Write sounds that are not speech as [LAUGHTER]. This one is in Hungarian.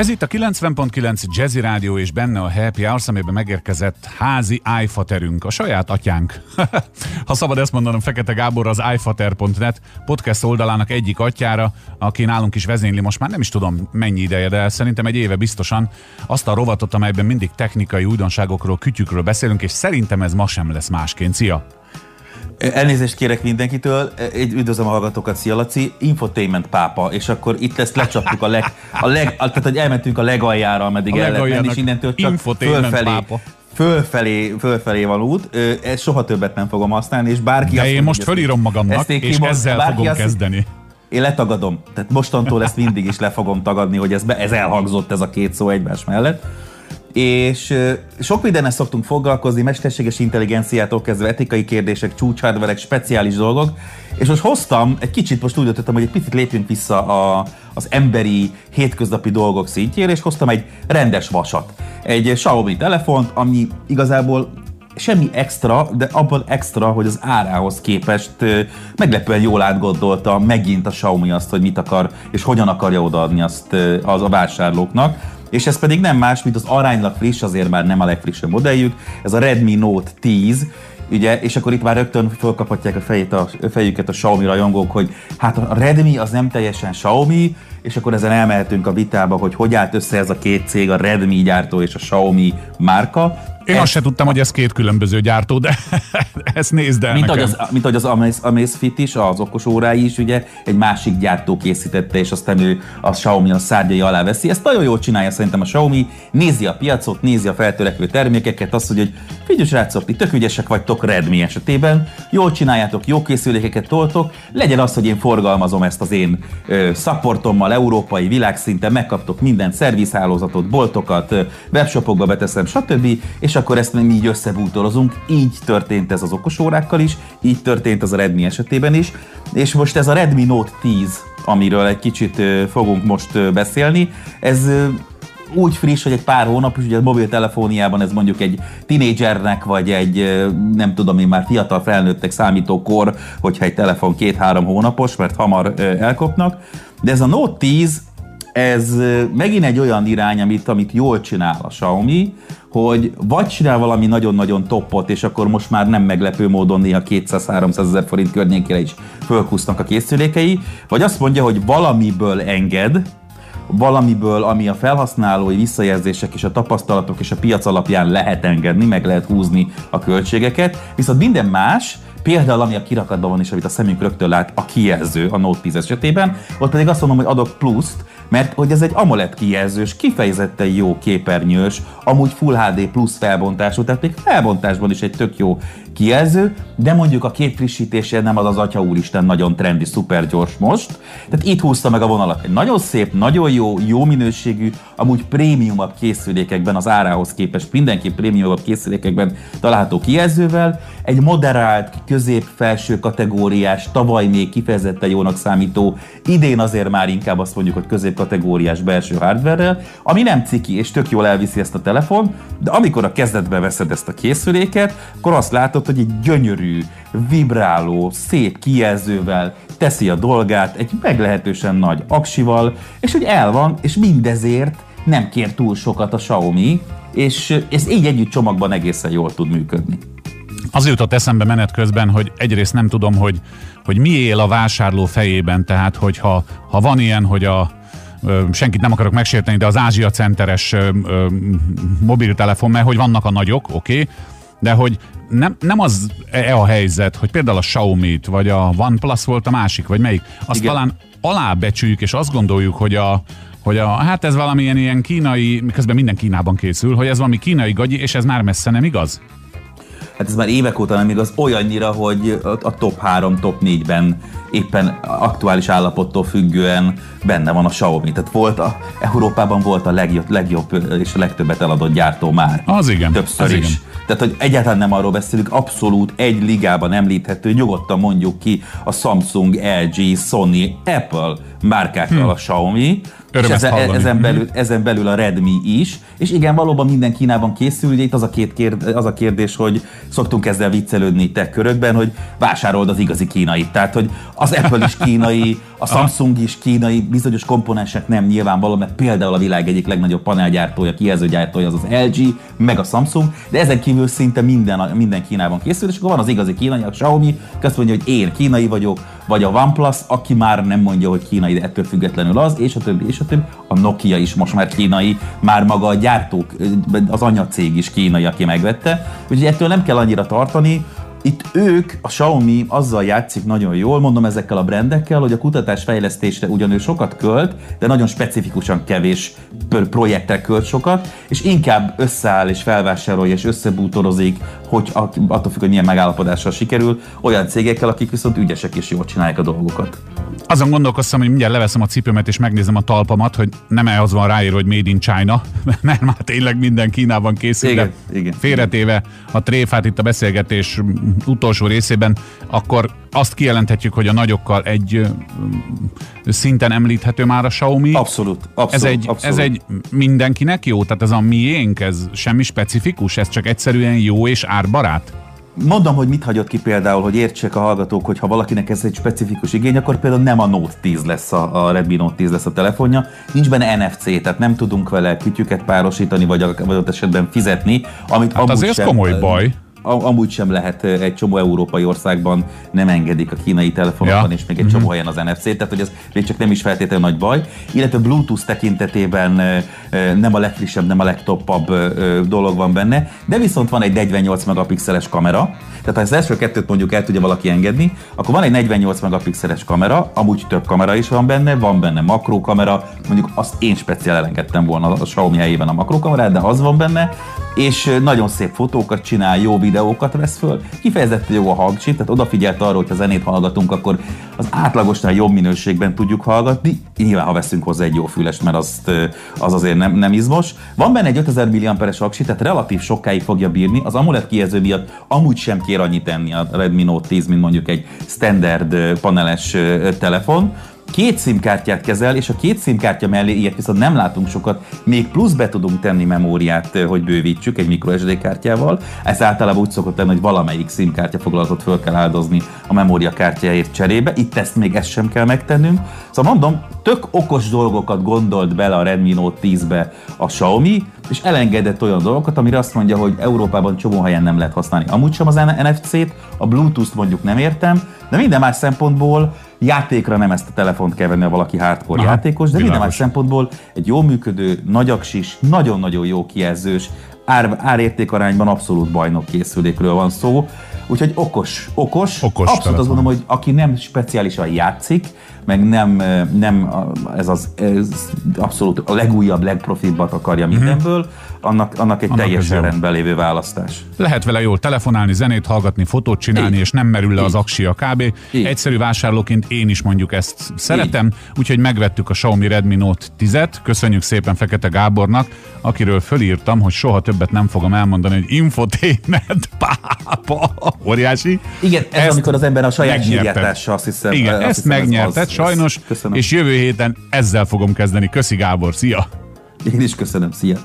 Ez itt a 90.9 Jazzy Rádió és benne a Happy Hours, amiben megérkezett házi iFaterünk, a saját atyánk. [LAUGHS] ha szabad ezt mondanom, Fekete Gábor az iFater.net podcast oldalának egyik atyára, aki nálunk is vezényli most már nem is tudom mennyi ideje, de szerintem egy éve biztosan azt a rovatot, amelyben mindig technikai újdonságokról, kütyükről beszélünk, és szerintem ez ma sem lesz másként. Szia! Elnézést kérek mindenkitől, egy üdvözlöm a hallgatókat, szia Laci, infotainment pápa, és akkor itt ezt lecsaptuk a leg, a leg a, tehát hogy elmentünk a legaljára, ameddig a el lehet menni, és innentől csak fölfelé, pápa. fölfelé, fölfelé van út. Ezt soha többet nem fogom használni, és bárki De azt én mondja, most fölírom magamnak, és kimond, ezzel fogom azt, kezdeni. Én letagadom. Tehát mostantól ezt mindig is le fogom tagadni, hogy ez, be, ez elhangzott ez a két szó egymás mellett és sok mindennel szoktunk foglalkozni, mesterséges intelligenciától kezdve etikai kérdések, csúcshardverek, speciális dolgok, és most hoztam, egy kicsit most úgy döntöttem, hogy egy picit lépjünk vissza a, az emberi, hétköznapi dolgok szintjére, és hoztam egy rendes vasat. Egy Xiaomi telefont, ami igazából semmi extra, de abban extra, hogy az árához képest meglepően jól átgondolta megint a Xiaomi azt, hogy mit akar és hogyan akarja odaadni azt az a vásárlóknak és ez pedig nem más, mint az aránylag friss, azért már nem a legfrissebb modelljük, ez a Redmi Note 10, ugye, és akkor itt már rögtön fölkaphatják a, fejét a fejüket a Xiaomi rajongók, hogy hát a Redmi az nem teljesen Xiaomi, és akkor ezen elmehetünk a vitába, hogy hogy állt össze ez a két cég, a Redmi gyártó és a Xiaomi márka. Én ezt, azt se tudtam, hogy ez két különböző gyártó, de [LAUGHS] ezt nézd el mint. Ahogy az, mint ahogy az Amaze, Amazfit is, az okos órái is, ugye egy másik gyártó készítette, és aztán ő a Xiaomi a szárnyai alá veszi. Ezt nagyon jól csinálja szerintem a Xiaomi, nézi a piacot, nézi a feltörekvő termékeket, azt mondja, hogy figyelj srácok, ti tök ügyesek vagytok Redmi esetében, jól csináljátok, jó készülékeket toltok, legyen az, hogy én forgalmazom ezt az én ö, szapportommal, európai világszinten, megkaptok minden szervizhálózatot, boltokat, webshopokba beteszem, stb. És akkor ezt mi így összebútorozunk. Így történt ez az okosórákkal is, így történt az a Redmi esetében is, és most ez a Redmi Note 10, amiről egy kicsit fogunk most beszélni, ez úgy friss, hogy egy pár hónap, és ugye a mobiltelefóniában ez mondjuk egy tinédzsernek, vagy egy nem tudom én már fiatal felnőttek számítókor, hogyha egy telefon két-három hónapos, mert hamar elkopnak. De ez a Note 10, ez megint egy olyan irány, amit, amit jól csinál a Xiaomi, hogy vagy csinál valami nagyon-nagyon toppot, és akkor most már nem meglepő módon néha 200-300 ezer forint környékére is fölkusznak a készülékei, vagy azt mondja, hogy valamiből enged, valamiből, ami a felhasználói visszajelzések és a tapasztalatok és a piac alapján lehet engedni, meg lehet húzni a költségeket, viszont minden más, például ami a kirakatban van és amit a szemünk rögtön lát, a kijelző a Note 10 esetében, ott pedig azt mondom, hogy adok pluszt, mert hogy ez egy AMOLED kijelzős, kifejezetten jó képernyős, amúgy Full HD plusz felbontású, tehát még felbontásban is egy tök jó kijelző, de mondjuk a két frissítése nem az az atya úristen nagyon trendi, szuper gyors most. Tehát itt húzta meg a vonalat. Egy nagyon szép, nagyon jó, jó minőségű, amúgy prémiumabb készülékekben az árához képest mindenki prémiumabb készülékekben található kijelzővel, egy moderált, közép-felső kategóriás, tavaly még kifejezetten jónak számító, idén azért már inkább azt mondjuk, hogy középkategóriás belső hardware ami nem ciki, és tök jól elviszi ezt a telefon, de amikor a kezdetbe veszed ezt a készüléket, akkor azt látod, hogy egy gyönyörű, vibráló, szép kijelzővel teszi a dolgát, egy meglehetősen nagy aksival, és hogy el van, és mindezért nem kér túl sokat a Xiaomi, és ez így együtt csomagban egészen jól tud működni. Az jutott eszembe menet közben, hogy egyrészt nem tudom, hogy, hogy mi él a vásárló fejében, tehát hogyha ha van ilyen, hogy a, senkit nem akarok megsérteni, de az Ázsia centeres mobiltelefon, mert hogy vannak a nagyok, oké, okay, de hogy nem, nem az e a helyzet, hogy például a Xiaomi-t, vagy a OnePlus volt a másik, vagy melyik, azt Igen. talán alábecsüljük, és azt gondoljuk, hogy a, hogy a, hát ez valamilyen ilyen kínai, miközben minden Kínában készül, hogy ez valami kínai gagyi, és ez már messze nem igaz? Hát ez már évek óta nem igaz, olyannyira, hogy a top 3, top 4-ben éppen aktuális állapottól függően benne van a Xiaomi. Tehát volt a, Európában volt a legjobb, legjobb és a legtöbbet eladott gyártó már. Az igen. Többször az is. Igen. Tehát, hogy egyáltalán nem arról beszélünk, abszolút egy ligában említhető, nyugodtan mondjuk ki a Samsung, LG, Sony, Apple, márkákkal a Xiaomi, Öröm és ezen, hallani. ezen, belül, ezen belül a Redmi is, és igen, valóban minden Kínában készül, ugye itt az a, két kérd, az a kérdés, hogy szoktunk ezzel viccelődni tech körökben, hogy vásárold az igazi kínai. Tehát, hogy az Apple is kínai, a Samsung is kínai, bizonyos komponensek nem nyilvánvaló, mert például a világ egyik legnagyobb panelgyártója, kijelzőgyártója az az LG, meg a Samsung, de ezen kívül szinte minden, minden Kínában készül, és akkor van az igazi kínai, a Xiaomi, aki azt mondja, hogy én kínai vagyok, vagy a OnePlus, aki már nem mondja, hogy kínai, de ettől függetlenül az, és a többi, és a többi. A Nokia is most már kínai, már maga a gyártók, az anyacég is kínai, aki megvette. Úgyhogy ettől nem kell annyira tartani, itt ők, a Xiaomi azzal játszik nagyon jól, mondom ezekkel a brendekkel, hogy a kutatás fejlesztésre ugyan ő sokat költ, de nagyon specifikusan kevés pr- projektre költ sokat, és inkább összeáll és felvásárolja és összebútorozik, hogy attól függ, hogy milyen megállapodással sikerül, olyan cégekkel, akik viszont ügyesek és jól csinálják a dolgokat. Azon gondolkoztam, hogy mindjárt leveszem a cipőmet és megnézem a talpamat, hogy nem-e az van ráírva, hogy Made in China, [LAUGHS] mert már tényleg minden Kínában készül. Igen, igen. Félretéve a tréfát itt a beszélgetés utolsó részében, akkor azt kijelenthetjük, hogy a nagyokkal egy szinten említhető már a Xiaomi. Abszolút, abszolút. Ez egy, abszolút. ez egy mindenkinek jó? Tehát ez a miénk, ez semmi specifikus? Ez csak egyszerűen jó és árbarát? Mondom, hogy mit hagyott ki például, hogy értsék a hallgatók, hogy ha valakinek ez egy specifikus igény, akkor például nem a Note 10 lesz a, a Redmi Note 10 lesz a telefonja, nincs benne NFC, tehát nem tudunk vele kütyüket párosítani, vagy, a- vagy ott esetben fizetni, amit Hát azért ez komoly baj. Amúgy sem lehet egy csomó európai országban nem engedik a kínai telefonokon, Ja. és még egy csomó helyen az NFC, tehát hogy ez még csak nem is feltétlenül nagy baj. Illetve Bluetooth tekintetében nem a legfrissebb, nem a legtoppabb dolog van benne, de viszont van egy 48 megapixeles kamera, tehát ha az első kettőt mondjuk el tudja valaki engedni, akkor van egy 48 megapixeles kamera, amúgy több kamera is van benne, van benne makrókamera, mondjuk azt én speciál elengedtem volna a Xiaomi helyében a makrókamerát, de az van benne, és nagyon szép fotókat csinál, jó videókat vesz föl, kifejezetten jó a hangcsip, tehát odafigyelt arra, hogy ha zenét hallgatunk, akkor az átlagosnál jobb minőségben tudjuk hallgatni, nyilván ha veszünk hozzá egy jó fülest, mert azt, az azért nem, nem izmos. Van benne egy 5000 mAh-es aksi, tehát relatív sokáig fogja bírni, az AMOLED kijelző miatt amúgy sem kér annyit tenni a Redmi Note 10, mint mondjuk egy standard paneles telefon, két SIM-kártyát kezel, és a két SIM-kártya mellé ilyet viszont nem látunk sokat, még plusz be tudunk tenni memóriát, hogy bővítsük egy microSD kártyával. Ez általában úgy szokott lenni, hogy valamelyik SIM-kártya foglaltot föl kell áldozni a memória kártyáért cserébe. Itt ezt még ezt sem kell megtennünk. Szóval mondom, tök okos dolgokat gondolt bele a Redmi Note 10-be a Xiaomi, és elengedett olyan dolgokat, amire azt mondja, hogy Európában csomó helyen nem lehet használni. Amúgy sem az NFC-t, a Bluetooth-t mondjuk nem értem, de minden más szempontból játékra nem ezt a telefont kell venni, ha valaki hardcore Aha, játékos, de minden más szempontból egy jó működő, nagyaksis, nagyon-nagyon jó kijelzős, ár, árértékarányban abszolút bajnok készülékről van szó. Úgyhogy okos, okos. Okos abszolút telefon. azt mondom, hogy aki nem speciálisan játszik, meg nem, nem ez az ez abszolút a legújabb, legprofibbat akarja mindenből, annak, annak egy Mhm. Annak teljesen rendben lévő választás. Lehet vele jól telefonálni, zenét hallgatni, fotót csinálni, Így. és nem merül le az Így. aksia kb. Így. Egyszerű vásárlóként én is mondjuk ezt szeretem, úgyhogy megvettük a Xiaomi Redmi Note 10-et. Köszönjük szépen Fekete Gábornak, akiről fölírtam, hogy soha többet nem fogom elmondani, hogy infotainment [LAUGHS] pápa. Óriási. Igen, ez Ezt amikor az ember a saját megnyerted. zsírjátása, azt hiszem. Igen, azt ezt hiszem, ez megnyerted az- ez- sajnos, Köszönöm. és jövő héten ezzel fogom kezdeni. Köszi Gábor, szia! Én is köszönöm, szia!